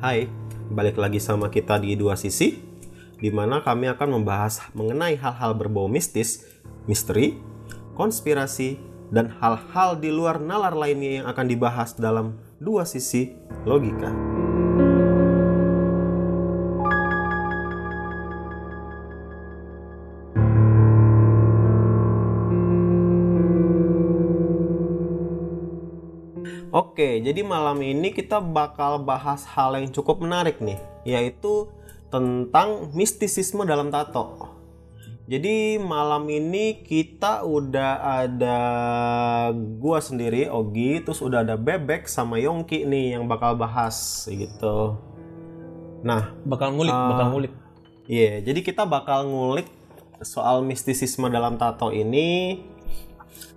Hai, balik lagi sama kita di dua sisi, di mana kami akan membahas mengenai hal-hal berbau mistis, misteri, konspirasi, dan hal-hal di luar nalar lainnya yang akan dibahas dalam dua sisi logika. Oke, jadi malam ini kita bakal bahas hal yang cukup menarik nih, yaitu tentang mistisisme dalam tato. Jadi malam ini kita udah ada gua sendiri, Ogi, terus udah ada Bebek sama Yongki nih yang bakal bahas gitu. Nah, bakal ngulik, Ah. bakal ngulik. Iya, jadi kita bakal ngulik soal mistisisme dalam tato ini.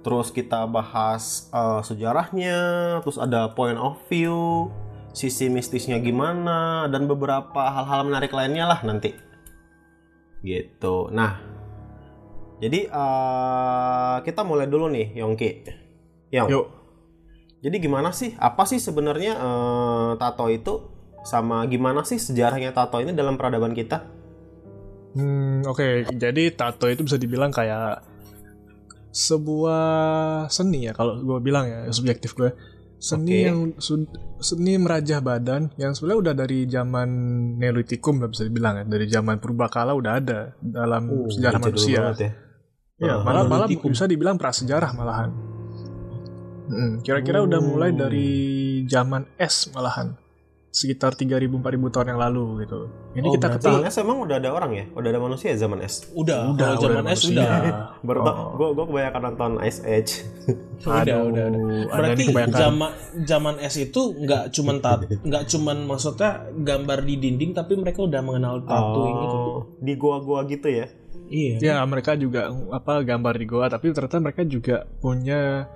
Terus kita bahas eh, sejarahnya, terus ada point of view, sisi mistisnya gimana, dan beberapa hal-hal menarik lainnya lah nanti. Gitu. Nah, jadi eh, kita mulai dulu nih, Yongki. Yong. Yuk. Jadi gimana sih? Apa sih sebenarnya eh, tato itu? Sama gimana sih sejarahnya tato ini dalam peradaban kita? Hmm, oke. Jadi tato itu bisa dibilang kayak sebuah seni ya kalau gue bilang ya subjektif gue. Oke. Seni yang sud- seni merajah badan yang sebenarnya udah dari zaman Neolitikum lah bisa dibilang ya. Dari zaman purbakala udah ada dalam sejarah Jadul manusia. ya. Ya, Ah, malah malah bisa dibilang prasejarah malahan. Kira-kira udah Oh. mulai dari zaman es malahan. Sekitar 3000-4000 tahun yang lalu gitu. Ini Oh, kita ketahui Zaman S emang udah ada orang ya? Udah ada manusia ya zaman S? Udah, Udah, kalau zaman udah S manusia. udah. Baru Oh. gue gue kebanyakan nonton Ice Age. udah, Aduh, udah, udah. ada Berarti zaman zaman S itu nggak cuman tat, nggak cuman maksudnya gambar di dinding, tapi mereka udah mengenal tattooing itu. Oh, di gua-gua gitu ya? Iya. Ya mereka juga apa gambar di goa, tapi ternyata mereka juga punya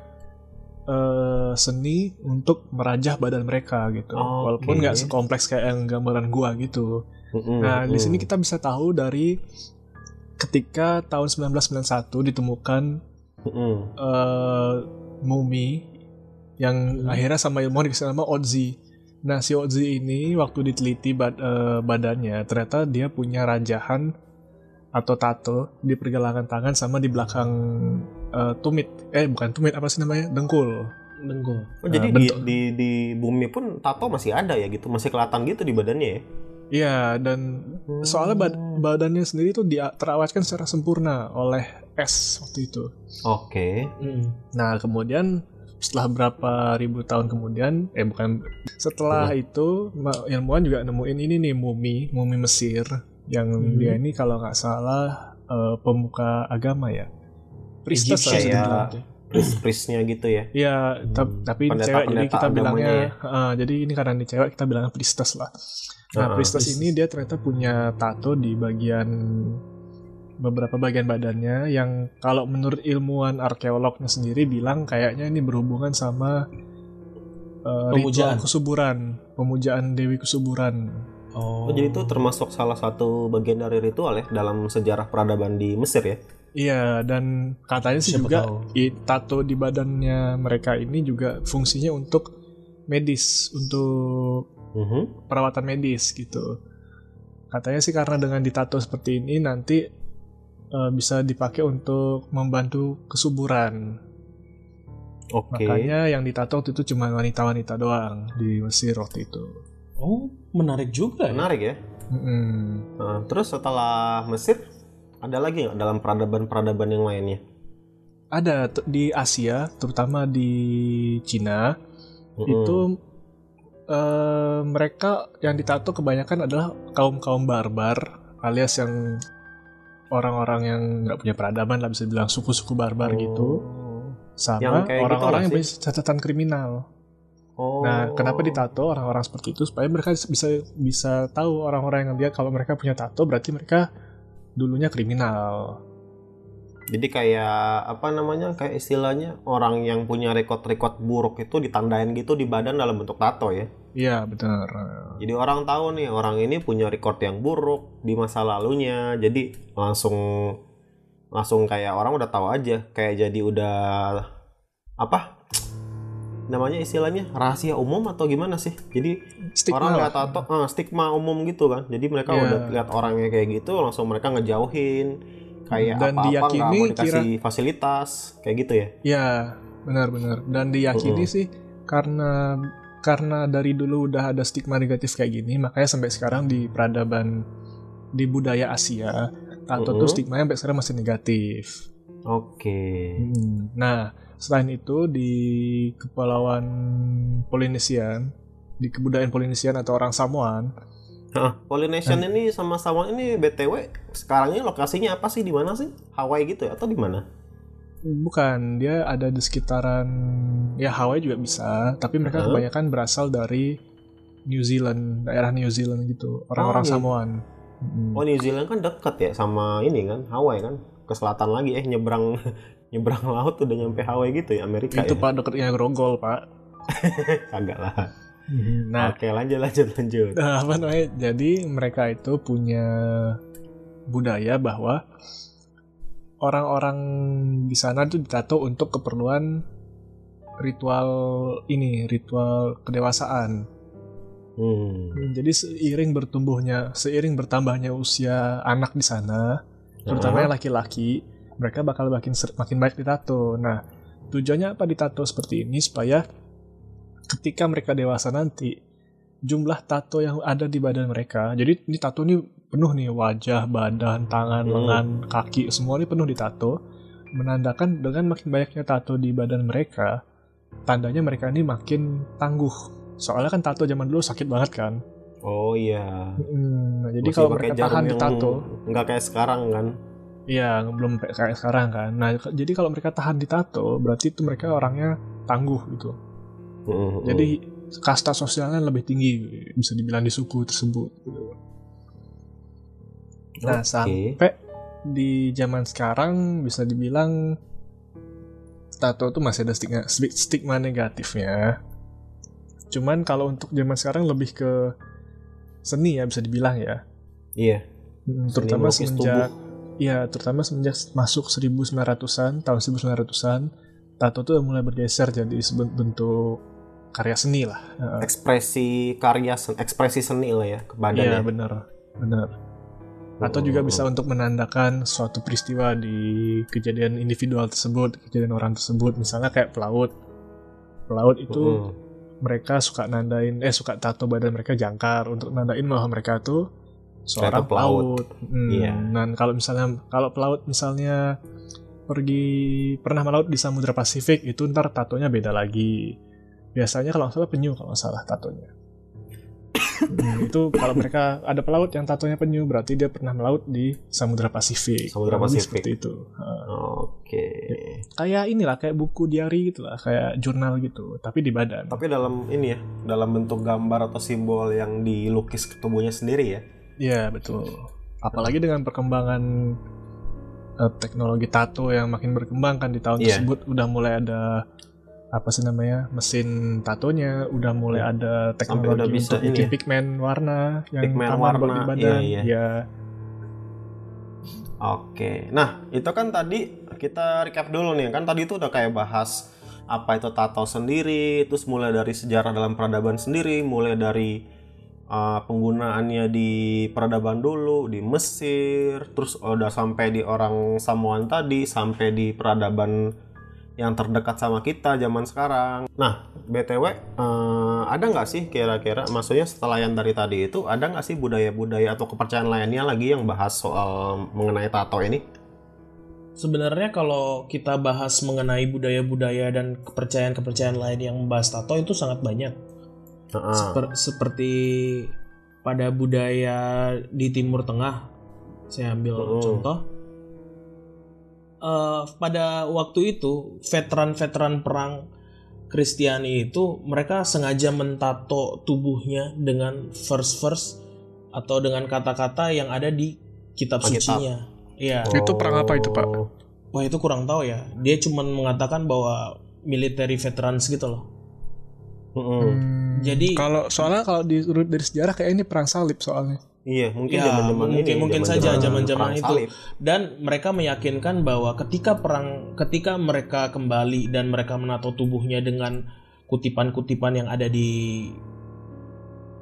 eh, seni untuk merajah badan mereka gitu. Oke. Walaupun nggak sekompleks kayak yang gambaran gua gitu. Mm-mm, Nah di sini kita bisa tahu dari ketika tahun 1991 ditemukan Mm-mm. eh, mumi yang akhirnya sama ilmuwan dikasih nama Ozzy. Nah si Ozzy ini waktu diteliti bad- eh, badannya ternyata dia punya rajahan atau tato di pergelangan tangan sama di belakang eh, tumit. Eh bukan tumit apa sih namanya? Dengkul. Dengkul. Oh, jadi Nah, di, di di bumi pun tato masih ada ya gitu, masih kelihatan gitu di badannya ya? Iya dan soalnya bad- badannya sendiri tuh dia terawatkan secara sempurna oleh es waktu itu. Oke. Mm. Nah, kemudian setelah berapa ribu tahun kemudian, eh bukan setelah itu ma- ilmuwan juga nemuin ini nih mumi, mumi Mesir yang Hmm. dia ini kalau nggak salah eh, pemuka agama ya. Priestess Egyptian harus ya. Pris-prisnya gitu ya? Iya, Hmm. tapi ini Pendeta- cewek jadi kita bilangnya, ya. eh, jadi ini karena ini cewek kita bilangnya priestess lah. Nah, Ah, priestess ini dia ternyata punya tato di bagian beberapa bagian badannya yang kalau menurut ilmuwan arkeolognya sendiri bilang kayaknya ini berhubungan sama eh, Pemujaan. ritual kesuburan, pemujaan dewi kesuburan. Oh. Oh, jadi itu termasuk salah satu bagian dari ritual ya dalam sejarah peradaban di Mesir ya? Iya, dan katanya sih Siapa juga i- tato di badannya mereka ini juga fungsinya untuk medis, untuk Mhm. perawatan medis gitu. Katanya sih karena dengan ditato seperti ini nanti eh, bisa dipakai untuk membantu kesuburan. Oke. Makanya yang ditato waktu itu cuma wanita-wanita doang di Mesir waktu itu. Oh, menarik juga ya. Menarik ya. Mm-mm. Nah, terus setelah Mesir ada lagi nggak dalam peradaban-peradaban yang lainnya? Ada di Asia, terutama di Cina, Mm-mm. itu eh, mereka yang ditato kebanyakan adalah kaum kaum barbar alias yang orang-orang yang nggak punya peradaban lah bisa bilang suku-suku barbar gitu Oh. sama gitu orang-orang nggak yang punya catatan kriminal. Oh. Nah, kenapa ditato orang-orang seperti itu supaya mereka bisa bisa tahu orang-orang yang lihat kalau mereka punya tato berarti mereka dulunya kriminal. Jadi kayak apa namanya? Kayak istilahnya orang yang punya rekod-rekod buruk itu ditandain gitu di badan dalam bentuk tato ya. Iya, benar. Jadi orang tahu nih orang ini punya rekod yang buruk di masa lalunya. Jadi langsung langsung kayak orang udah tahu aja. Kayak jadi udah apa? Namanya istilahnya rahasia umum atau gimana sih? Jadi Stigma orang lihat tato ah, stigma umum gitu kan. Jadi mereka Iya. udah lihat orangnya kayak gitu langsung mereka ngejauhin kayak Dan apa-apa nggak diyakini mau dikasih fasilitas kayak gitu ya. Ya, benar-benar. Dan diyakini sih karena karena dari dulu udah ada stigma negatif kayak gini, makanya sampai sekarang di peradaban di budaya Asia, tato tuh Mm-mm. stigmanya sampai sekarang masih negatif. Oke. Hmm. Nah, selain itu di kepulauan Polinesian, di kebudayaan Polinesian atau orang Samoan, Hah, Polynesian ini sama Samoan ini BTW sekarang ini lokasinya apa sih di mana sih? Hawaii gitu ya atau di mana? bukan dia ada di sekitaran ya Hawaii juga bisa, tapi mereka Huh? kebanyakan berasal dari New Zealand, daerah New Zealand gitu, orang-orang Oh, iya. Samoan. Oh New Zealand kan dekat ya sama ini kan Hawaii kan ke selatan lagi eh nyebrang nyebrang laut udah nyampe Hawaii gitu ya Amerika itu ya. pak deketnya Grogol pak. Kagak lah. Nah, Oke lanjut lanjut lanjut. Nah, apa namanya? Jadi mereka itu punya budaya bahwa orang-orang di sana tuh ditato untuk keperluan ritual ini, ritual kedewasaan. Hmm. Hmm, Jadi seiring bertumbuhnya, seiring bertambahnya usia anak di sana, terutama yang laki-laki, mereka bakal makin makin baik ditato. Nah, tujuannya apa ditato seperti ini supaya ketika mereka dewasa nanti jumlah tato yang ada di badan mereka. Jadi ini tato ini penuh nih wajah, badan, tangan, Hmm. lengan, kaki, semua ini penuh ditato. Menandakan dengan makin banyaknya tato di badan mereka, tandanya mereka ini makin tangguh. Soalnya kan tato zaman dulu sakit banget kan. Oh iya. Hmm, nah, jadi Masih kalau mereka tahan yang ditato, nggak kayak sekarang kan. Iya, belum kayak sekarang kan. Nah, jadi kalau mereka tahan ditato, berarti itu mereka orangnya tangguh gitu. Hmm, hmm. Jadi kasta sosialnya lebih tinggi, bisa dibilang di suku tersebut. Gitu. Nah, Oke. sampai di zaman sekarang bisa dibilang tato tuh masih ada stigma, stigma negatifnya. Cuman kalau untuk zaman sekarang lebih ke seni ya bisa dibilang ya. Iya. Hmm, Seni terutama semenjak ya terutama semenjak masuk 1900-an tahun 1900-an tato tuh mulai bergeser jadi bentuk karya seni lah. Ekspresi karya sen- ekspresi seni lah ya ke iya badannya. bener bener atau juga Hmm, bisa untuk menandakan suatu peristiwa di kejadian individual tersebut kejadian orang tersebut misalnya kayak pelaut pelaut itu Hmm. Mereka suka nandain eh suka tato badan mereka jangkar untuk nandain bahwa mereka tuh seorang Ternyata pelaut. pelaut. Hmm, Iya. Dan kalau misalnya kalau pelaut misalnya pergi pernah melaut di Samudra Pasifik itu ntar tatonya beda lagi. Biasanya kalau nggak salah penyu kalau nggak salah tatonya. Hmm, itu kalau mereka ada pelaut yang tatonya penyu berarti dia pernah melaut di Samudra Pasifik. Samudra Pasifik. Seperti itu. Oke. Kayak inilah kayak buku diary gitu lah, kayak jurnal gitu, tapi di badan. Tapi dalam ini ya, dalam bentuk gambar atau simbol yang dilukis ke tubuhnya sendiri ya. Iya betul. Apalagi dengan perkembangan eh, teknologi tato yang makin berkembang kan di tahun Iya. tersebut udah mulai ada apa sih namanya mesin tatonya, udah mulai ada teknologi Iya. udah bisa untuk ini bikin ya. pigmen warna yang Pigmen aman warna, di badan. iya, iya. Ya, Oke. Nah, itu kan tadi kita recap dulu nih. Kan tadi itu udah kayak bahas apa itu tato sendiri, terus mulai dari sejarah dalam peradaban sendiri, mulai dari uh, penggunaannya di peradaban dulu di Mesir, terus udah sampai di orang Samoan tadi, sampai di peradaban yang terdekat sama kita zaman sekarang. Nah, btw eh, ada nggak sih kira-kira, maksudnya setelah yang dari tadi itu ada nggak sih budaya-budaya atau kepercayaan lainnya lagi yang bahas soal mengenai tato ini? Sebenarnya kalau kita bahas mengenai budaya-budaya dan kepercayaan-kepercayaan lain yang membahas tato itu sangat banyak. Heeh. Seper- seperti pada budaya di Timur Tengah, saya ambil Oh. contoh. Eh, pada waktu itu veteran-veteran perang Kristiani itu mereka sengaja mentato tubuhnya dengan verse-verse atau dengan kata-kata yang ada di kitab sucinya. Iya. Itu perang apa itu, Pak? Oh. Wah itu kurang tahu ya. Dia cuma mengatakan bahwa military veterans gitu loh. Hmm, Jadi- kalau soalnya kalau diurut dari sejarah kayak ini perang salib soalnya. Iya, mungkin Ya, zaman-zaman mungkin- ini, mungkin saja zaman-zaman itu. salib. Dan mereka meyakinkan bahwa ketika perang, ketika mereka kembali dan mereka menato tubuhnya dengan kutipan-kutipan yang ada di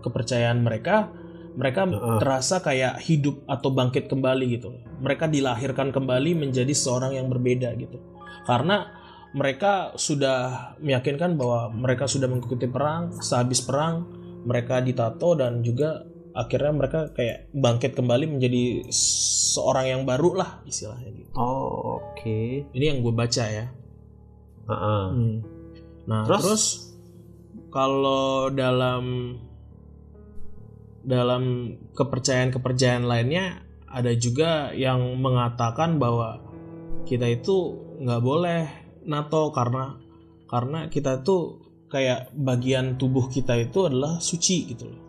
kepercayaan mereka mereka Heeh. terasa kayak hidup atau bangkit kembali gitu mereka dilahirkan kembali menjadi seorang yang berbeda gitu karena mereka sudah meyakinkan bahwa mereka sudah mengikuti perang sehabis perang mereka ditato dan juga akhirnya mereka kayak bangkit kembali menjadi seorang yang baru lah istilahnya gitu Oh, oke. ini yang gue baca ya Heeh. Hmm. Nah, Terus? terus, kalau dalam dalam kepercayaan-kepercayaan lainnya ada juga yang mengatakan bahwa kita itu nggak boleh nato karena karena kita tuh kayak bagian tubuh kita itu adalah suci gitu loh.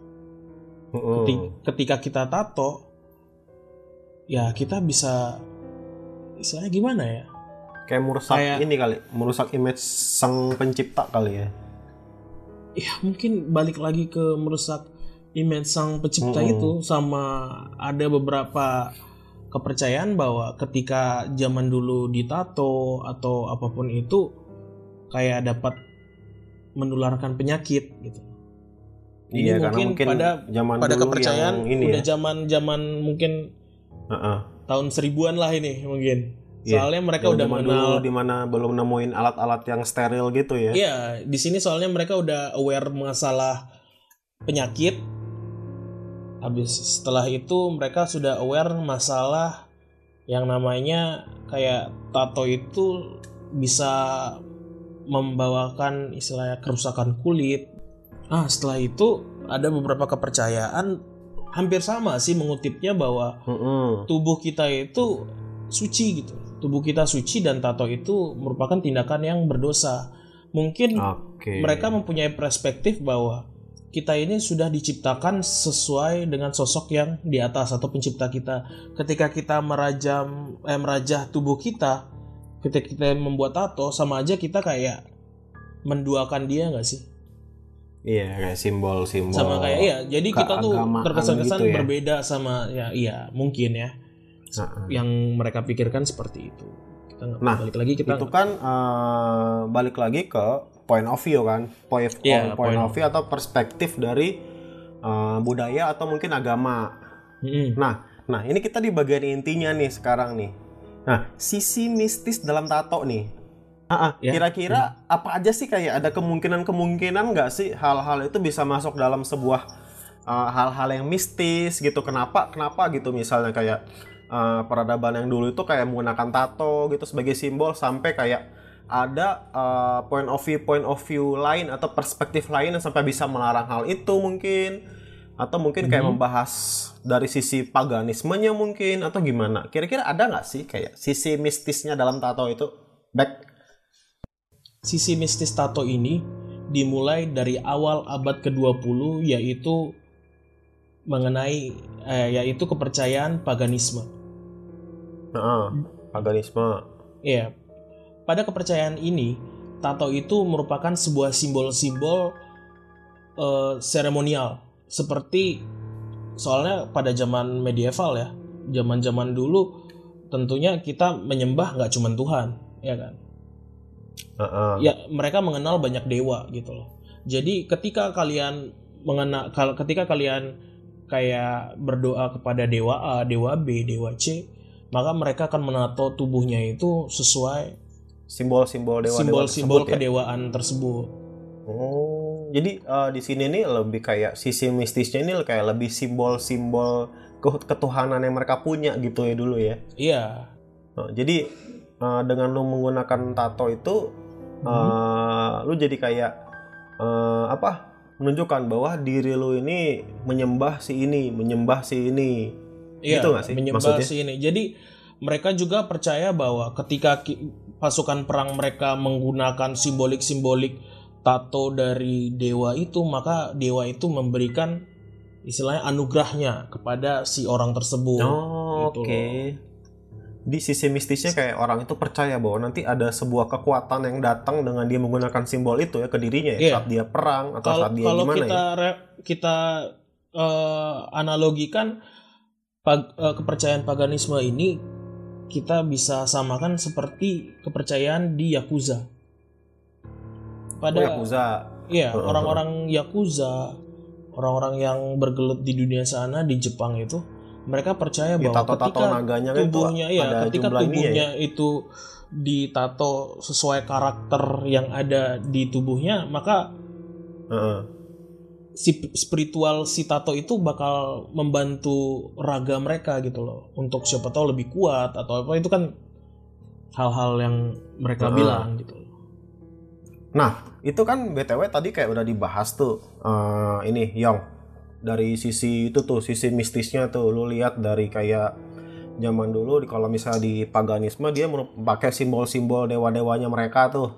Keti- Ketika kita tato ya kita bisa istilahnya gimana ya? Kayak merusak Kayak- ini kali, merusak image sang pencipta kali ya. ya mungkin balik lagi ke merusak image sang pencipta Mm-mm. itu sama ada beberapa kepercayaan bahwa ketika zaman dulu ditato atau apa pun itu kayak dapat menularkan penyakit gitu. Ini Iya, mungkin mungkin pada zaman pada dulu kepercayaan yang ini udah ya. zaman zaman mungkin Heeh. tahun seribuan lah ini mungkin. Iya, Soalnya mereka udah Zaman mengenal di mana belum nemuin alat-alat yang steril gitu ya. Iya, di sini soalnya mereka udah aware masalah penyakit. Habis setelah itu mereka sudah aware masalah yang namanya kayak tato itu bisa membawakan istilahnya kerusakan kulit. Ah, setelah itu ada beberapa kepercayaan hampir sama sih mengutipnya bahwa tubuh kita itu suci gitu. Tubuh kita suci dan tato itu merupakan tindakan yang berdosa. Mungkin Oke. mereka mempunyai perspektif bahwa kita ini sudah diciptakan sesuai dengan sosok yang di atas atau pencipta kita. Ketika kita merajam eh, merajah tubuh kita, ketika kita membuat tato sama aja kita kayak menduakan dia nggak sih? Iya, kayak simbol-simbol. Sama kayak iya. Jadi kita tuh terkesan-kesan gitu ya. berbeda sama ya iya mungkin ya Heeh. yang mereka pikirkan seperti itu. Kita nggak Nah, balik lagi kita Itu kan eh, balik lagi ke point of view kan, point, Iya, point point of view atau perspektif dari eh, budaya atau mungkin agama. Mm-mm. Nah, nah ini kita di bagian intinya nih sekarang nih. Nah, sisi mistis dalam tato nih. Ah, ah, Ya. Kira-kira apa aja sih kayak ada kemungkinan-kemungkinan nggak sih hal-hal itu bisa masuk dalam sebuah uh, hal-hal yang mistis gitu? Kenapa? Kenapa gitu? Misalnya kayak uh, peradaban yang dulu itu kayak menggunakan tato gitu sebagai simbol sampai kayak ada uh, point of view point of view lain atau perspektif lain yang sampai bisa melarang hal itu mungkin? Atau mungkin kayak membahas dari sisi paganismenya mungkin? Atau gimana? Kira-kira ada nggak sih kayak sisi mistisnya dalam tato itu? Back Sisi mistis tato ini dimulai dari awal abad ke-20 yaitu mengenai eh, yaitu kepercayaan paganisme. Heeh, paganisme Iya. Pada kepercayaan ini, tato itu merupakan sebuah simbol-simbol eh, seremonial seperti soalnya pada zaman medieval ya, zaman-zaman dulu tentunya kita menyembah nggak cuma Tuhan, ya kan? Heeh. ya mereka mengenal banyak dewa gitu loh. Jadi ketika kalian mengenal ketika kalian kayak berdoa kepada dewa A, dewa B, dewa C, maka mereka akan menato tubuhnya itu sesuai simbol-simbol dewa simbol-simbol tersebut ya? kedewaan tersebut. Oh, jadi eh, di sini nih lebih kayak sisi mistisnya ini kayak lebih simbol-simbol ke- ketuhanan yang mereka punya gitu ya dulu ya. Iya. Nah, jadi eh, dengan lu menggunakan tato itu, eh, lu jadi kayak eh, apa? Menunjukkan bahwa diri lu ini menyembah si ini, menyembah si ini. Iya, Gitu nggak sih menyembah maksudnya? si ini. Jadi mereka juga percaya bahwa ketika pasukan perang mereka menggunakan simbolik-simbolik tato dari dewa itu, maka dewa itu memberikan istilahnya anugerahnya kepada si orang tersebut. Oh, Gitu oke. Di sisi mistisnya kayak orang itu percaya bahwa nanti ada sebuah kekuatan yang datang dengan dia menggunakan simbol itu ya ke dirinya ya Iya. saat dia perang atau Kalau saat dia kalau gimana kita ya. re- kita eh, analogikan pag- eh, kepercayaan paganisme ini kita bisa samakan seperti kepercayaan di yakuza. pada Oh, Yakuza. Iya, Heeh. orang-orang Yakuza, orang-orang yang bergelut di dunia sana di Jepang itu, mereka percaya Ya, bahwa tato-tato ketika naganya kan itu tubuhnya ya, ada ketika ini ya. tubuhnya itu ditato sesuai karakter yang ada di tubuhnya, maka Heeh. si spiritual si tato itu bakal membantu raga mereka gitu loh, untuk siapa tahu lebih kuat atau apa itu kan hal-hal yang mereka Heeh. bilang gitu. Nah, itu kan BTW tadi kayak udah dibahas tuh. eh, ini, Yong. Dari sisi itu tuh, sisi mistisnya tuh. Lu lihat dari kayak zaman dulu di kalau misalnya di paganisme dia pakai simbol-simbol dewa-dewanya mereka tuh.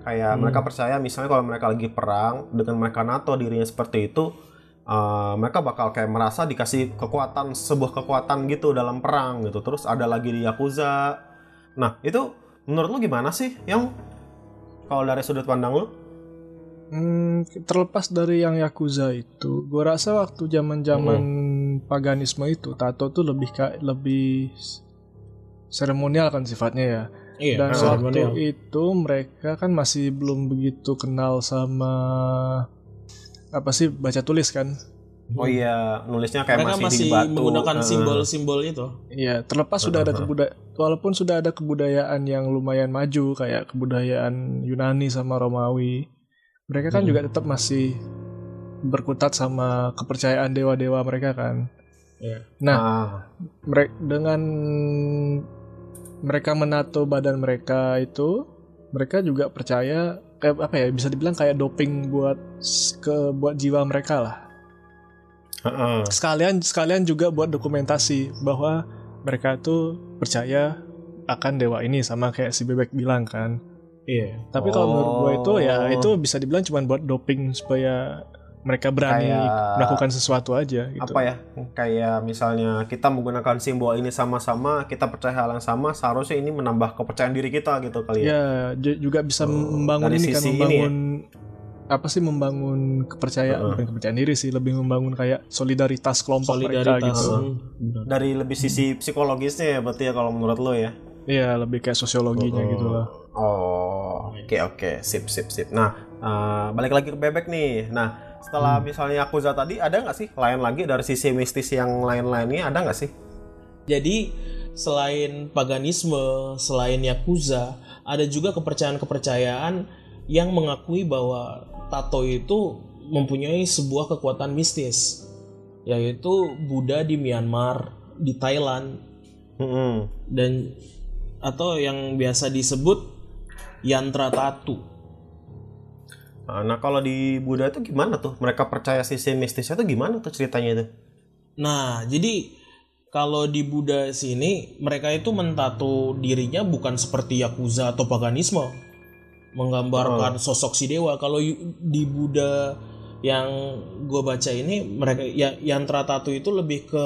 Kayak Hmm. mereka percaya misalnya kalau mereka lagi perang dengan mereka NATO dirinya seperti itu, eh, mereka bakal kayak merasa dikasih kekuatan sebuah kekuatan gitu dalam perang gitu. Terus ada lagi di Yakuza. Nah, itu menurut lu gimana sih, Yong? Kalau dari sudut pandang lu? Hmm, terlepas dari yang Yakuza itu, gue rasa waktu zaman-zaman paganisme itu, tato tuh lebih ka- lebih seremonial kan sifatnya ya. Iya, Dan waktu seremonial. itu mereka kan masih belum begitu kenal sama apa sih baca tulis kan. Oh iya, nulisnya kayak mereka masih, masih, di batu. menggunakan simbol-simbol itu. Iya, terlepas sudah ada kebudayaan walaupun sudah ada kebudayaan yang lumayan maju kayak kebudayaan Yunani sama Romawi. Mereka kan Hmm. juga tetap masih berkutat sama kepercayaan dewa-dewa mereka kan. Iya. Nah, Ah, mereka dengan mereka menato badan mereka itu, mereka juga percaya kayak apa ya bisa dibilang kayak doping buat ke buat jiwa mereka lah. heeh. Sekalian sekalian juga buat dokumentasi bahwa mereka tuh percaya akan dewa ini sama kayak si bebek bilang kan. Iya. Tapi kalau menurut gue itu ya Oh. itu bisa dibilang cuma buat doping supaya mereka berani Kayak- melakukan sesuatu aja gitu. Apa ya? Kayak misalnya kita menggunakan simbol ini sama-sama, kita percaya hal yang sama, seharusnya ini menambah kepercayaan diri kita gitu kali ya. Ya, ju- juga bisa Oh, membangun ini kan sisi ini ya? membangun apa sih membangun kepercayaan Heeh. bukan kepercayaan diri sih, lebih membangun kayak solidaritas kelompok mereka Solidaritas. gitu. Hmm, benar. Dari lebih sisi psikologisnya ya berarti ya kalau menurut lo ya. Iya, lebih kayak sosiologinya Oh. gitu lah. Oh, oke oke, sip sip sip. Nah, eh, balik lagi ke bebek nih. Nah, setelah misalnya Yakuza tadi, ada nggak sih lain lagi dari sisi mistis yang lain-lainnya ada nggak sih? Jadi selain paganisme, selain yakuza, ada juga kepercayaan-kepercayaan yang mengakui bahwa tato itu mempunyai sebuah kekuatan mistis, yaitu Buddha di Myanmar, di Thailand, Mm-mm. dan atau yang biasa disebut yantra tatu. Nah, kalau di Buddha itu gimana tuh? Mereka percaya sisi mistisnya tuh gimana tuh ceritanya itu? Nah, jadi kalau di Buddha sini mereka itu mentato dirinya bukan seperti yakuza atau paganisme, menggambarkan sosok si dewa. Kalau di Buddha yang gue baca ini mereka ya yantra tato itu lebih ke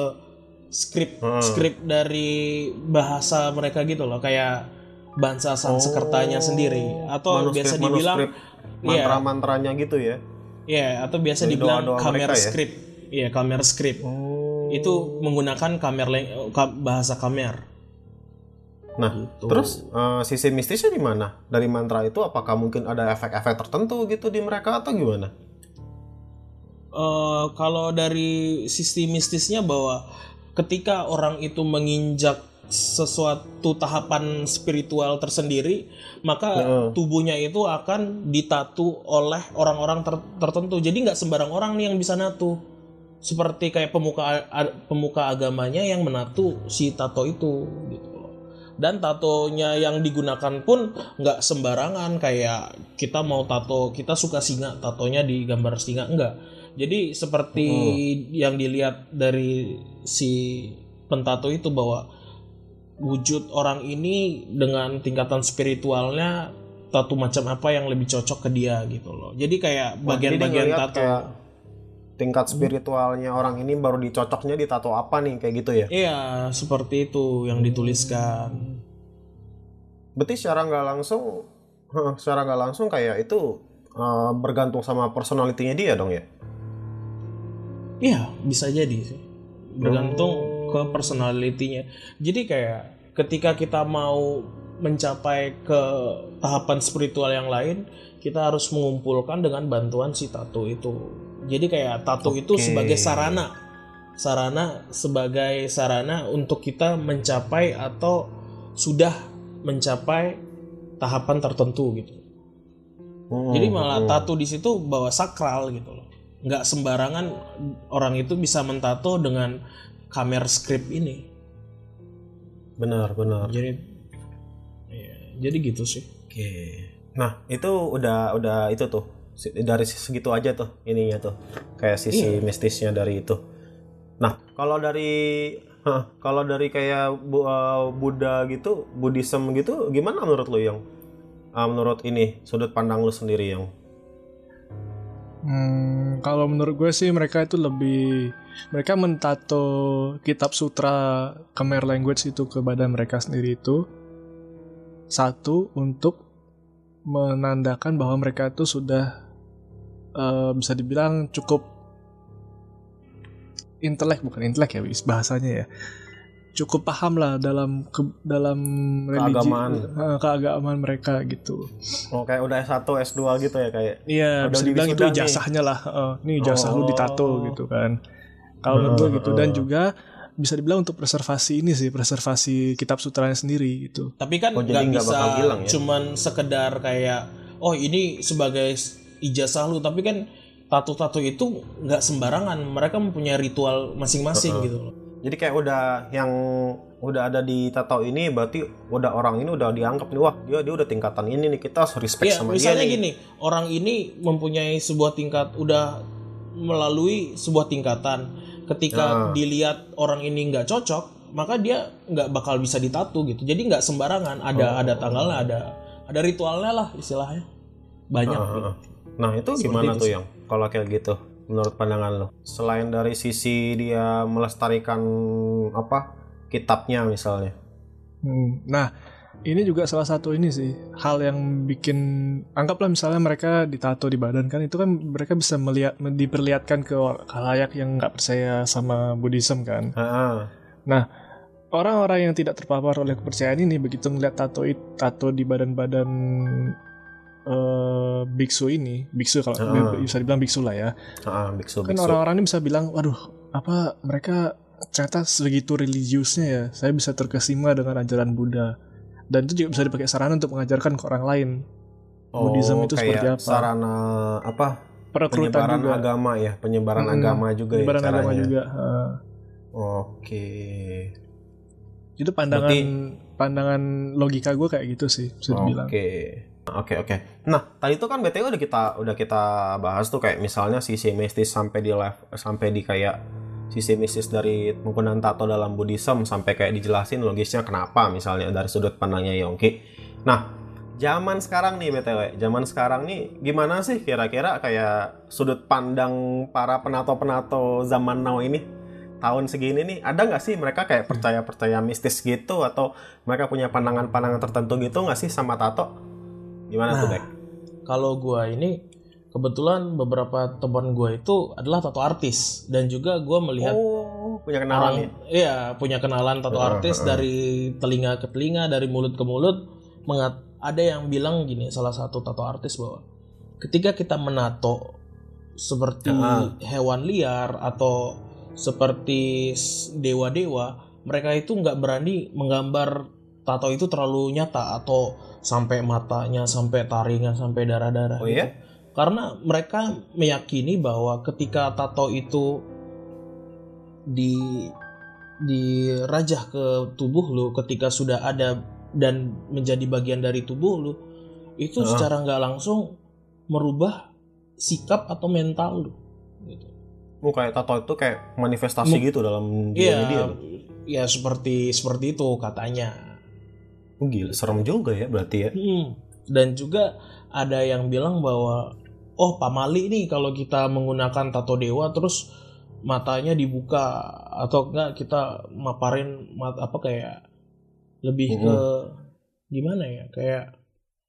skrip Hmm. skrip dari bahasa mereka gitu loh kayak bahasa Sanskertanya sendiri atau Manuskrip- biasa dibilang Iya. mantra-mantranya gitu ya. ya atau biasa Dari dibilang doa-doa kamer mereka ya? script iya kamer script Oh. itu menggunakan kamer leng- ka- bahasa kamer Nah, Gitu. terus eh, sisi mistisnya di mana? Dari mantra itu apakah mungkin ada efek-efek tertentu gitu di mereka atau gimana? Eh, kalau dari sisi mistisnya bahwa ketika orang itu menginjak sesuatu tahapan spiritual tersendiri maka Heeh. tubuhnya itu akan ditatu oleh orang-orang ter- tertentu jadi nggak sembarang orang nih yang bisa natu seperti kayak pemuka pemuka agamanya yang menatu si tato itu gitu loh. dan tatonya yang digunakan pun nggak sembarangan kayak kita mau tato kita suka singa tatonya di gambar singa enggak jadi seperti yang dilihat dari si pentato itu bahwa wujud orang ini dengan tingkatan spiritualnya tato macam apa yang lebih cocok ke dia gitu loh jadi kayak bagian-bagian tato kayak tingkat spiritualnya orang ini baru dicocoknya di tato apa nih kayak gitu ya? Iya, seperti itu yang dituliskan. Berarti secara nggak langsung, secara nggak langsung kayak itu eh, bergantung sama personalitinya dia dong ya? Iya, bisa jadi sih. Bergantung ke personalitinya. Jadi kayak ketika kita mau mencapai ke tahapan spiritual yang lain kita harus mengumpulkan dengan bantuan si tato itu jadi kayak tato itu Oke. sebagai sarana sarana sebagai sarana untuk kita mencapai atau sudah mencapai tahapan tertentu gitu Hmm, jadi malah hmm. tato di situ bawa sakral gitu loh nggak sembarangan orang itu bisa mentato dengan kamera script ini benar benar jadi ya, jadi gitu sih Oke. Nah, itu udah udah itu tuh. Dari segitu aja tuh ininya tuh. Kayak sisi mistisnya dari itu. Nah, kalau dari hah, kalau dari kayak Bu- uh, Buddha gitu, Buddhism gitu gimana menurut lu yang menurut ini sudut pandang lu sendiri yang Hmm, kalau menurut gue sih mereka itu lebih mereka mentato kitab sutra Khmer language itu ke badan mereka sendiri itu. Satu untuk menandakan bahwa mereka itu sudah eh, bisa dibilang cukup intelek bukan intelek ya bahasanya ya cukup paham lah dalam ke- dalam religi Keagamaan. eh, keagamaan mereka gitu oh kayak udah S1, S2 gitu ya kayak. Iya, Udah bisa dibilang itu ijazahnya lah. Heeh, nih ijazah lu Oh. ditato gitu kan. Kalau menurut gue gitu dan Heeh. juga bisa dibilang untuk preservasi ini sih, preservasi kitab sutranya sendiri gitu. tapi kan Oh, nggak nggak bisa bakal hilang ya? cuman sekedar kayak oh ini sebagai ijazah lu tapi kan tato-tato itu nggak sembarangan mereka mempunyai ritual masing-masing gitu loh Jadi kayak udah yang udah ada di tato ini berarti udah orang ini udah dianggap nih wah dia dia udah tingkatan ini nih kita harus respect Iya, sama misalnya dia nih. gini, orang ini mempunyai sebuah tingkat, udah melalui sebuah tingkatan. Ketika Ah. dilihat orang ini nggak cocok, maka dia nggak bakal bisa ditato gitu. Jadi nggak sembarangan. Ada Oh. ada tanggalnya, ada ada ritualnya lah istilahnya. Banyak. Ah, gitu. ah, ah. Nah itu Seperti gimana itu tuh yang kalau kayak gitu menurut pandangan lo? Selain dari sisi dia melestarikan apa kitabnya misalnya. Hmm, Nah, ini juga salah satu ini sih hal yang bikin anggaplah misalnya mereka ditato di badan kan itu kan mereka bisa melihat diperlihatkan ke khalayak yang nggak percaya sama Buddhism kan. Ah, Orang-orang yang tidak terpapar oleh kepercayaan ini begitu ngeliat tato tato di badan-badan eh, biksu ini, biksu kalau Ah. bisa dibilang biksu lah ya. ah, biksu Kan orang-orang ini bisa bilang, waduh, apa mereka ternyata segitu religiusnya ya. Saya bisa terkesima dengan ajaran Buddha. Dan itu juga bisa dipakai sarana untuk mengajarkan ke orang lain. Oh, Buddhism itu kayak seperti apa? Sarana apa? Perekrutan Penyebaran juga. agama ya, penyebaran Mm-mm. agama juga Penyebaran ya agama juga. Ah. Oke. Itu pandangan Berarti- pandangan logika gue kayak gitu sih, bisa dibilang. Oke. Oke oke. Nah tadi itu kan btw udah kita udah kita bahas tuh kayak misalnya sisi mistis sampai di level sampai di kayak sisi mistis dari penggunaan tato dalam Buddhism sampai kayak dijelasin logisnya kenapa misalnya dari sudut pandangnya Yongki. Nah zaman sekarang nih btw, zaman sekarang nih gimana sih kira-kira kayak sudut pandang para penato-penato zaman now ini tahun segini nih ada nggak sih mereka kayak percaya-percaya mistis gitu atau mereka punya pandangan-pandangan tertentu gitu nggak sih sama tato? Gimana tuh, Nah, Bek? Kalau gua ini kebetulan beberapa teman gua itu adalah tato artis dan juga gua melihat Oh, punya kenalan orang nih. iya punya kenalan tato Heeh, artis heeh. dari telinga ke telinga dari mulut ke mulut mengat ada yang bilang gini salah satu tato artis bahwa ketika kita menato seperti Heeh. hewan liar atau seperti s- dewa-dewa mereka itu nggak berani menggambar tato itu terlalu nyata atau sampai matanya sampai taringnya sampai darah-darah Oh gitu. iya? karena mereka meyakini bahwa ketika tato itu di dirajah ke tubuh lu ketika sudah ada dan menjadi bagian dari tubuh lu itu Heeh. secara nggak langsung merubah sikap atau mental lu gitu. Oh, kayak tato itu kayak manifestasi Mu- gitu dalam Iya, dia. loh. ya seperti seperti itu katanya. Oh, gila, serem juga ya berarti ya. Hmm. Dan juga ada yang bilang bahwa oh pamali nih kalau kita menggunakan tato dewa terus matanya dibuka atau enggak kita maparin mat, apa kayak lebih ke gimana ya kayak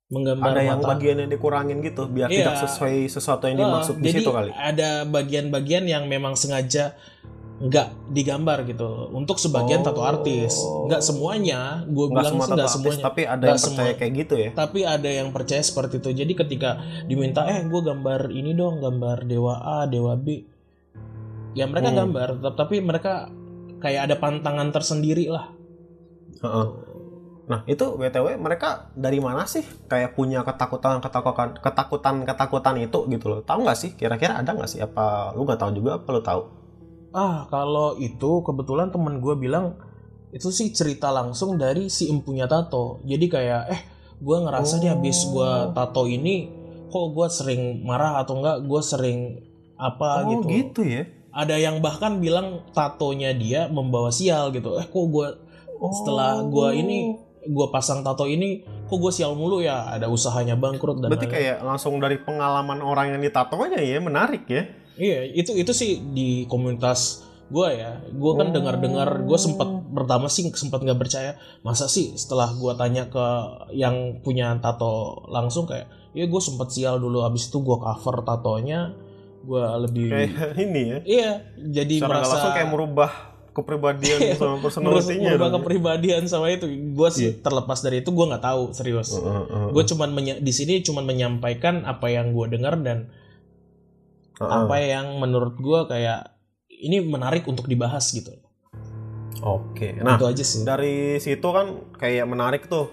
menggambar Ada yang mata. bagian yang dikurangin gitu biar Iya. tidak sesuai sesuatu yang dimaksud di jadi situ kali. ada bagian-bagian yang memang sengaja nggak digambar gitu. Untuk sebagian tato artis. Nggak semuanya. Gue bilang semua sih nggak semuanya. tapi ada yang percaya semua. kayak gitu ya? Tapi ada yang percaya seperti itu. Jadi ketika diminta eh gue gambar ini dong gambar dewa A dewa B. Ya mereka Hmm. gambar tapi mereka kayak ada pantangan tersendiri lah. Heeh. Nah itu btw mereka dari mana sih kayak punya ketakutan ketakutan ketakutan ketakutan itu gitu loh? Tahu nggak sih? Kira-kira ada nggak sih? Apa lu nggak tahu juga? Apa lu tahu ah kalau itu kebetulan temen gue bilang itu sih cerita langsung dari si empunya tato. Jadi kayak eh gue ngerasa nih habis gue tato ini kok gue sering marah atau enggak? Gue sering apa oh gitu. gitu ya? Ada yang bahkan bilang tatonya dia membawa sial gitu. Eh kok gue setelah Oh. gue ini gue pasang tato ini kok gue sial mulu ya? Ada usahanya bangkrut dan berarti lain-lain. kayak langsung dari pengalaman orang yang ditato aja ya menarik ya iya itu itu sih di komunitas gue ya. Gue kan Oh. dengar-dengar gue sempat pertama sih sempat nggak percaya. Masa sih setelah gue tanya ke yang punya tato langsung kayak ya gue sempat sial dulu habis itu gue cover tatonya. Gue lebih kayak ini ya. Iya jadi secara merasa langsung kayak merubah kepribadian Iya, sama personality-nya merubah kepribadian sama itu. Gue sih terlepas dari itu gue nggak tahu serius. Heeh, heeh, gue cuman di sini cuman menyampaikan apa yang gue dengar dan heeh. apa yang menurut gue kayak ini menarik untuk dibahas gitu oke nah itu aja sih dari situ kan kayak menarik tuh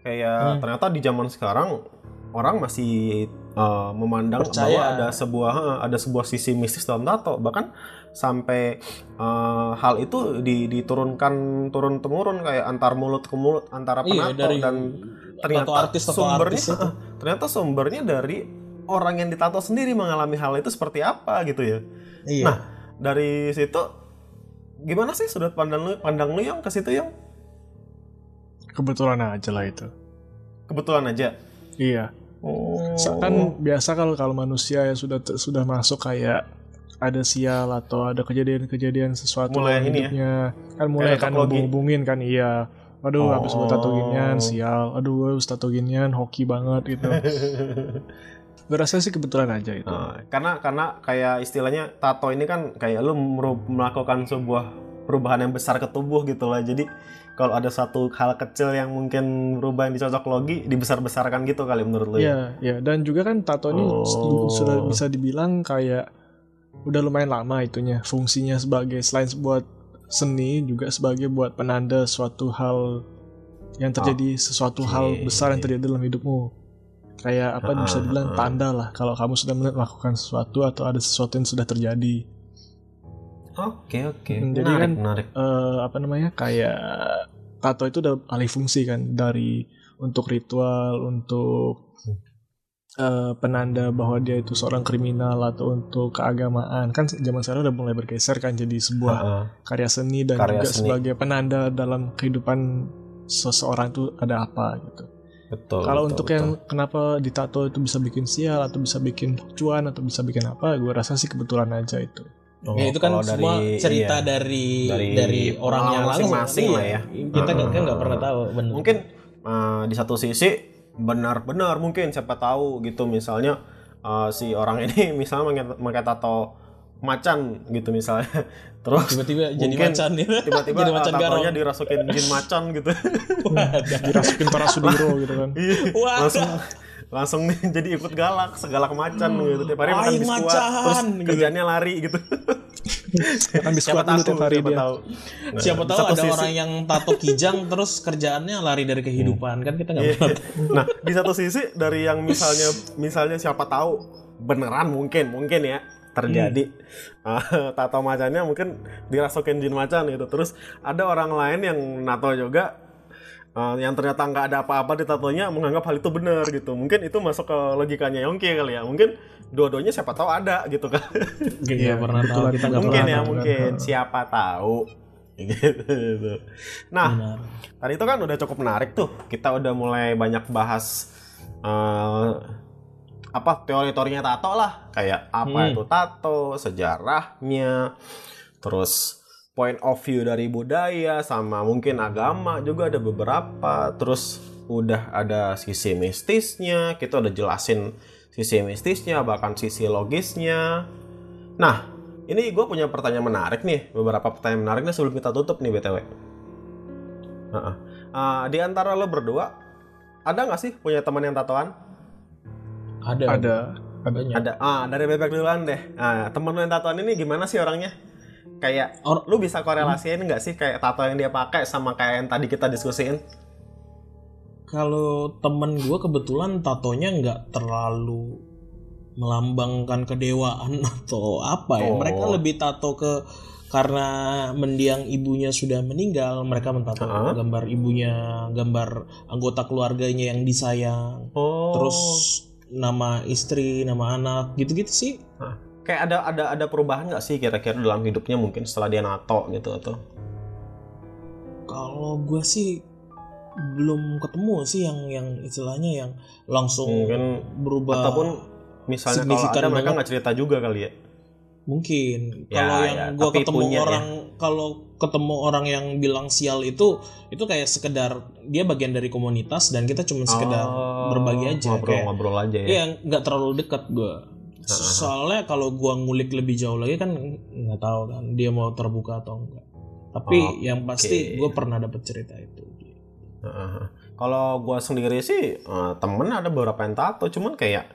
kayak Hmm. ternyata di zaman sekarang orang masih uh, memandang Percaya. bahwa ada sebuah uh, ada sebuah sisi mistis dalam tato bahkan sampai uh, hal itu di- diturunkan turun temurun kayak antar mulut ke mulut antara iya penato dari dan ternyata tato artis tato sumbernya artis itu uh, ternyata sumbernya dari orang yang ditato sendiri mengalami hal itu seperti apa gitu ya iya Nah, dari situ gimana sih sudut pandang lu pandang lu yang ke situ yang Kebetulan aja lah itu. kebetulan aja Iya. Oh. Kan biasa kalau kalau manusia yang sudah sudah masuk kayak ada sial atau ada kejadian-kejadian sesuatu Mulai dalam ini ya? hidupnya kan mulai Kayak kan tato logi. hubung-hubungin kan iya aduh Oh. habis gue tato ginian sial aduh gue habis tato ginian hoki banget gitu gue rasa sih kebetulan aja itu Nah, karena karena kayak istilahnya tato ini kan kayak lu melakukan sebuah perubahan yang besar ke tubuh gitu lah. Jadi kalau ada satu hal kecil yang mungkin berubah yang dicocok logi dibesar-besarkan gitu kali menurut lu ya. Iya, ya. Dan juga kan tato ini Oh. su- sudah bisa dibilang kayak udah lumayan lama itunya. Fungsinya sebagai selain buat seni juga sebagai buat penanda suatu hal yang terjadi sesuatu hal besar yang terjadi dalam hidupmu. Kayak apa bisa Ah, dibilang ah. tanda lah kalau kamu sudah melakukan sesuatu atau ada sesuatu yang sudah terjadi. Oke oke. Hmm, jadi Menarik kan- menarik. eh apa namanya kayak tato itu udah alih fungsi kan dari untuk ritual untuk eh, penanda bahwa dia itu seorang kriminal atau untuk keagamaan kan zaman sekarang udah mulai bergeser kan jadi sebuah Heeh. karya seni dan Karya juga seni. sebagai penanda dalam kehidupan seseorang itu ada apa gitu. betul. Kalau betul, untuk betul. yang kenapa ditato itu bisa bikin sial atau bisa bikin cuan atau bisa bikin apa, gue rasa sih kebetulan aja itu. Oh, ya itu kan semua dari- cerita iya. dari Dari dari, pengalaman langsung masing-masing Iya. lah ya. kita kan kan nggak Ah. pernah tahu bener mungkin uh, di satu sisi benar-benar mungkin siapa tahu gitu misalnya uh, si orang ini misalnya pakai- pakai tato macan gitu misalnya terus tiba-tiba jadi macan ya tiba-tiba jadi macan garong tatonya dirasukin jin macan gitu. Dirasukin para sudiro gitu kan. Iya, Wadah. langsung langsung nih jadi ikut galak segalak macan gitu tiap hari makan biskuit macan, terus gitu. kerjanya lari gitu Makan biskuit dulu tahu tiap hari siapa dia. tahu Nah, siapa tahu ada sisi- orang yang tato kijang terus kerjaannya lari dari kehidupan kan kita nggak Iya. pernah tahu. Nah, di satu sisi dari yang misalnya misalnya siapa tahu beneran mungkin mungkin ya terjadi Ah, tato macannya mungkin dirasukin jin macan gitu. Terus ada orang lain yang nato juga ah, yang ternyata nggak ada apa-apa di tatonya menganggap hal itu benar gitu. Mungkin itu masuk ke logikanya Yongki kali ya. Mungkin dua-duanya siapa tahu ada gitu kan. Nggak Iya, pernah tahu kita nggak mungkin pernah ya tahu. mungkin siapa tahu gitu. Nah, Benar. Tadi itu kan udah cukup menarik tuh. Kita udah mulai banyak bahas eh, apa teori-teorinya tato lah. Kayak apa Hmm. itu tato, sejarahnya, terus point of view dari budaya sama mungkin agama juga ada beberapa. Terus udah ada sisi mistisnya, kita udah jelasin sisi mistisnya bahkan sisi logisnya. Nah, ini gue punya pertanyaan menarik nih, beberapa pertanyaan menarik nih sebelum kita tutup nih btw. Heeh. Ah, di antara lo berdua, ada nggak sih punya teman yang tatoan? Ada. Ada. Banyak. Ada. Ah, dari bebek duluan deh. Ah, temen lo yang tatoan ini gimana sih orangnya? Kayak Or- lu bisa korelasiin nggak sih kayak tato yang dia pakai sama kayak yang tadi kita diskusiin? Kalau temen gue kebetulan tatonya nggak terlalu melambangkan kedewaan atau apa ya. Oh. Mereka lebih tato ke karena mendiang ibunya sudah meninggal, mereka mentato Ha-ha. gambar ibunya, gambar anggota keluarganya yang disayang. Oh. Terus nama istri, nama anak, gitu-gitu sih. Kayak ada ada ada perubahan nggak sih kira-kira dalam hidupnya mungkin setelah dia nato gitu atau? Kalau gue sih belum ketemu sih yang yang istilahnya yang langsung Mungkin berubah. ataupun misalnya kalau ada mereka nggak cerita juga kali ya? Mungkin Ya, kalau yang ya, tapi ketemu punya ya. orang kalau ketemu orang yang bilang sial itu itu kayak sekedar dia bagian dari komunitas dan kita cuma sekedar Oh, berbagi aja kayak ngobrol-ngobrol aja ya. iya nggak terlalu dekat gua soalnya kalau gua ngulik lebih jauh lagi kan nggak tahu kan dia mau terbuka atau enggak tapi Oke. yang pasti gue pernah dapet cerita itu. Kalau gua sendiri sih eh, temen ada beberapa yang tato, cuman kayak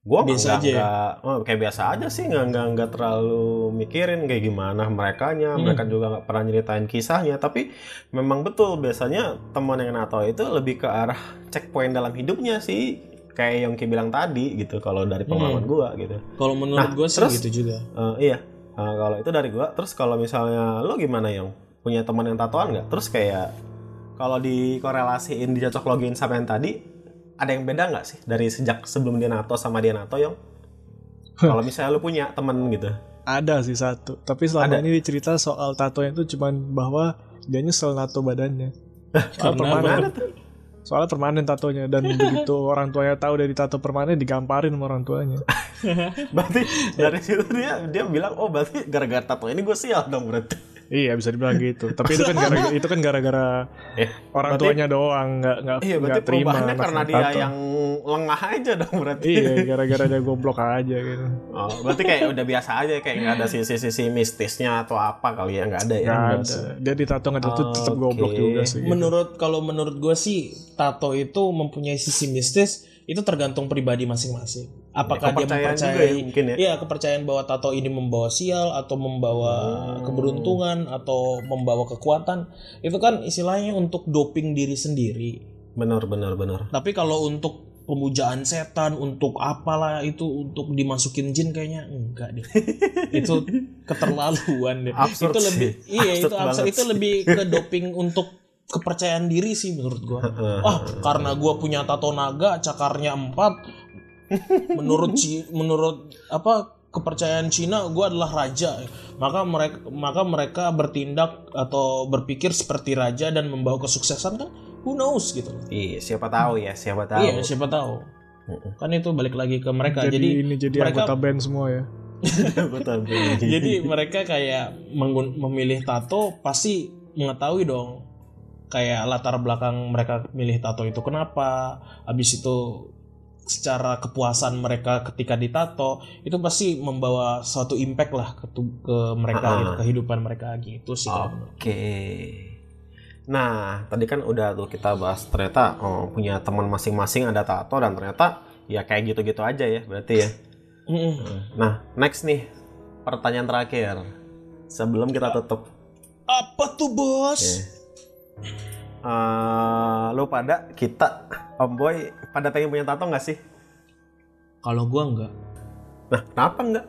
gua Biasa nggak aja ya? nggak- oh, kayak biasa aja sih nggak nggak nggak terlalu mikirin kayak gimana merekanya, Hmm. mereka juga nggak pernah nyeritain kisahnya. Tapi memang betul biasanya teman yang nato itu lebih ke arah checkpoint dalam hidupnya sih, kayak yang Ki bilang tadi gitu. Kalau dari pengalaman gua gitu. kalau menurut Nah, gue sih terus- gitu juga Eh, iya, Eh, kalau itu dari gua. Terus kalau misalnya lo gimana yang punya teman yang tatoan nggak? Terus kayak kalau dikorelasiin dicocok login sama yang tadi, ada yang beda nggak sih dari sejak sebelum dia nato sama dia nato yang? kalau misalnya lo punya temen gitu, Ada sih satu. Tapi selama Ada. ini cerita soal tatonya itu cuman bahwa dia nyesel nato badannya. Karena tuh? Soalnya permanen tatonya dan begitu orang tuanya tahu dari tato permanen digamparin sama orang tuanya. Berarti dari situ dia dia bilang oh berarti gara-gara tato ini gue sial dong berarti. Iya bisa dibilang gitu. Tapi itu kan gara-gara itu kan gara-gara Eh, orang berarti- tuanya doang nggak nggak Iya berarti terima perubahannya karena dia tato. yang lengah aja dong berarti. Iya gara-gara dia goblok aja gitu. Oh, berarti kayak udah biasa aja kayak nggak ada sisi-sisi mistisnya atau apa kali ya nggak ada ya. Nggak ada. Dia ditato nggak itu tetap Oke. goblok juga sih. gitu. menurut kalau menurut gue sih tato itu mempunyai sisi mistis itu tergantung pribadi masing-masing apakah dia kepercayaan juga mempercayai ya mungkin ya. Iya kepercayaan bahwa tato ini membawa sial atau membawa Hmm. keberuntungan atau membawa kekuatan itu kan istilahnya untuk doping diri sendiri. Benar benar benar. Tapi kalau untuk pemujaan setan untuk apalah itu untuk dimasukin jin kayaknya enggak deh. itu keterlaluan deh. Absurd itu lebih sih. iya Absurd itu absurd itu sih. lebih ke doping untuk kepercayaan diri sih menurut gua. ah karena gua punya tato naga cakarnya empat menurut Ci- menurut apa kepercayaan Cina gua adalah raja maka mereka maka mereka bertindak atau berpikir seperti raja dan membawa kesuksesan kan who knows gitu loh Iya, siapa tahu ya, siapa tahu. iya siapa tahu kan itu balik lagi ke mereka jadi, jadi ini jadi mereka- anggota band semua ya. Jadi mereka kayak menggun- memilih tato pasti mengetahui dong kayak latar belakang mereka milih tato itu kenapa habis itu secara kepuasan mereka ketika ditato itu pasti membawa suatu impact lah ke, tu- ke mereka Ah. gitu, kehidupan mereka gitu sih Oke. Nah, tadi kan udah tuh kita bahas ternyata oh, punya teman masing-masing ada tato dan ternyata ya kayak gitu-gitu aja ya berarti ya. Nah, next nih pertanyaan terakhir sebelum kita tutup. apa tuh bos Eh, lu pada kita Om Boy pada pengen punya tato nggak sih? kalau gua enggak Nah, kenapa enggak?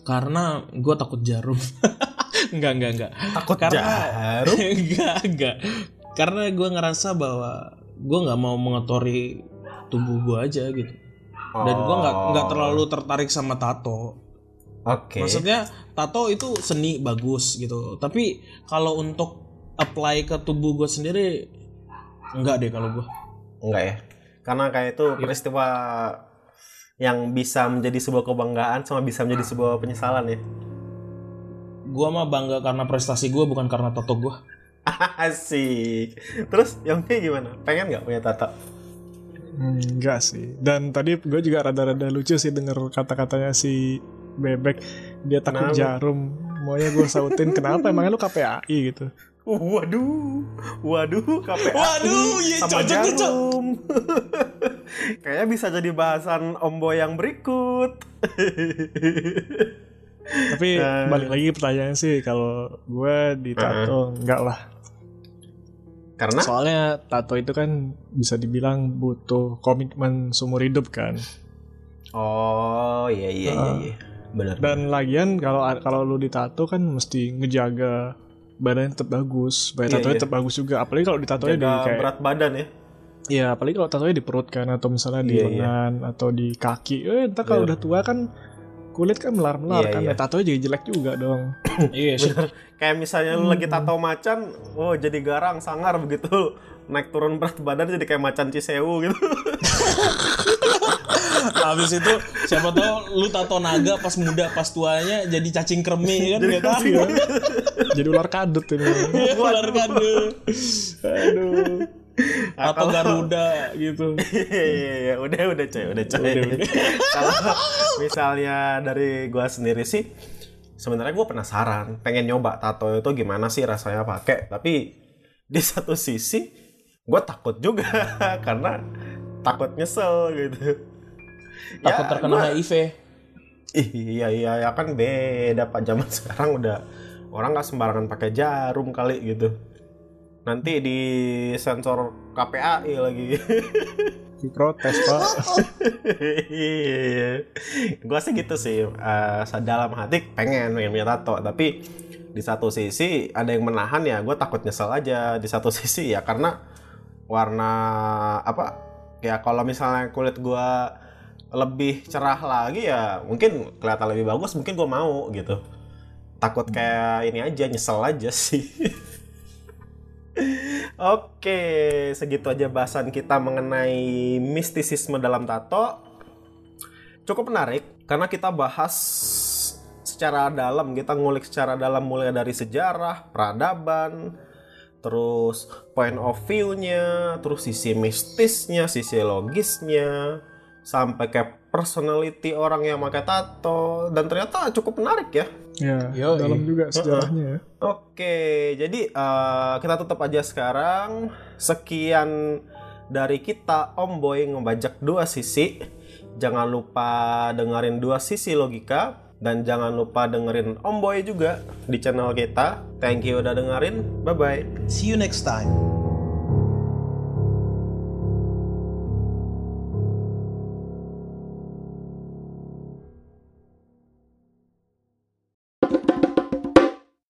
karena gua takut jarum enggak enggak enggak Takut Karena- jarum? enggak enggak karena gue ngerasa bahwa gue nggak mau mengotori tubuh gue aja gitu dan gue nggak nggak Oh. terlalu tertarik sama tato Oke. maksudnya tato itu seni bagus gitu tapi kalau untuk apply ke tubuh gue sendiri enggak deh kalau gue Enggak ya. Karena kayak itu peristiwa yang bisa menjadi sebuah kebanggaan sama bisa menjadi sebuah penyesalan ya. Gue mah bangga karena prestasi gue bukan karena tato gue Asik. Terus yang ini gimana? Pengen nggak punya tato? Hmm, enggak sih. Dan tadi gue juga rada-rada lucu sih denger kata-katanya si bebek dia takut Kenapa? jarum maunya gue sautin kenapa emangnya lu KPAI gitu Waduh, waduh, KPAI Waduh, iya, sama cocok, cocok. jarum. Kayaknya bisa jadi bahasan ombo yang berikut. tapi Eh. balik lagi pertanyaan sih kalau gue ditato enggak lah Karena soalnya tato itu kan bisa dibilang butuh komitmen seumur hidup kan oh iya iya iya, Ah. iya. benar. dan lagian kalau kalau lu ditato kan mesti ngejaga badannya tetap bagus supaya Iya, tatonya iya. tetap bagus juga apalagi kalau ditatonya di Jaga kayak berat badan ya. Iya, apalagi kalau tatonya di perut kan atau misalnya di Iya, iya. lengan atau di kaki. Eh, entar kalau Iya. udah tua kan kulit kan melar-melar Iya, kan. Ya, tatonya jadi jelek juga dong. Iya, sih. Kayak misalnya lu lagi tato macan, oh jadi garang sangar begitu. Naik turun berat badan jadi kayak macan Cisewu gitu. Habis itu siapa tahu lu tato naga pas muda pas tuanya jadi cacing kremi kan nggak tahu. Iya. jadi ular kadut ini. Iya, ular kandung. Aduh. Atau Garuda gitu. Iya iya iya, udah udah coy, udah coy. Kalau misalnya dari gua sendiri sih sebenarnya gua penasaran, pengen nyoba tato itu gimana sih rasanya pakai, tapi di satu sisi gua takut juga karena takut nyesel gitu. Takut Ya, terkena gua- HIV. Iya iya ya kan beda pak zaman sekarang udah orang nggak sembarangan pakai jarum kali gitu. Nanti di sensor KPAI lagi. Diprotes, Pak. Iya. Gua sih gitu sih. Eh, dalam hati pengen pengen punya tato, tapi di satu sisi ada yang menahan ya. Gue takut nyesel aja. Di satu sisi ya karena warna apa? Ya kalau misalnya kulit gua lebih cerah lagi ya mungkin kelihatan lebih bagus. Mungkin gua mau gitu. Takut kayak ini aja nyesel aja sih. Oke, segitu aja bahasan kita mengenai mistisisme dalam tato. Cukup menarik karena kita bahas secara dalam, kita ngulik secara dalam mulai dari sejarah, peradaban, terus point of view-nya, terus sisi mistisnya, sisi logisnya, sampai ke personality orang yang pakai tato dan ternyata cukup menarik ya. Ya, Yoi. dalam juga sejarahnya ya. Oke, jadi eh, kita tutup aja sekarang. Sekian dari kita Om Boy ngebajak dua sisi. Jangan lupa dengerin dua sisi logika dan jangan lupa dengerin Om Boy juga di channel kita. Thank you udah dengerin. Bye bye. See you next time.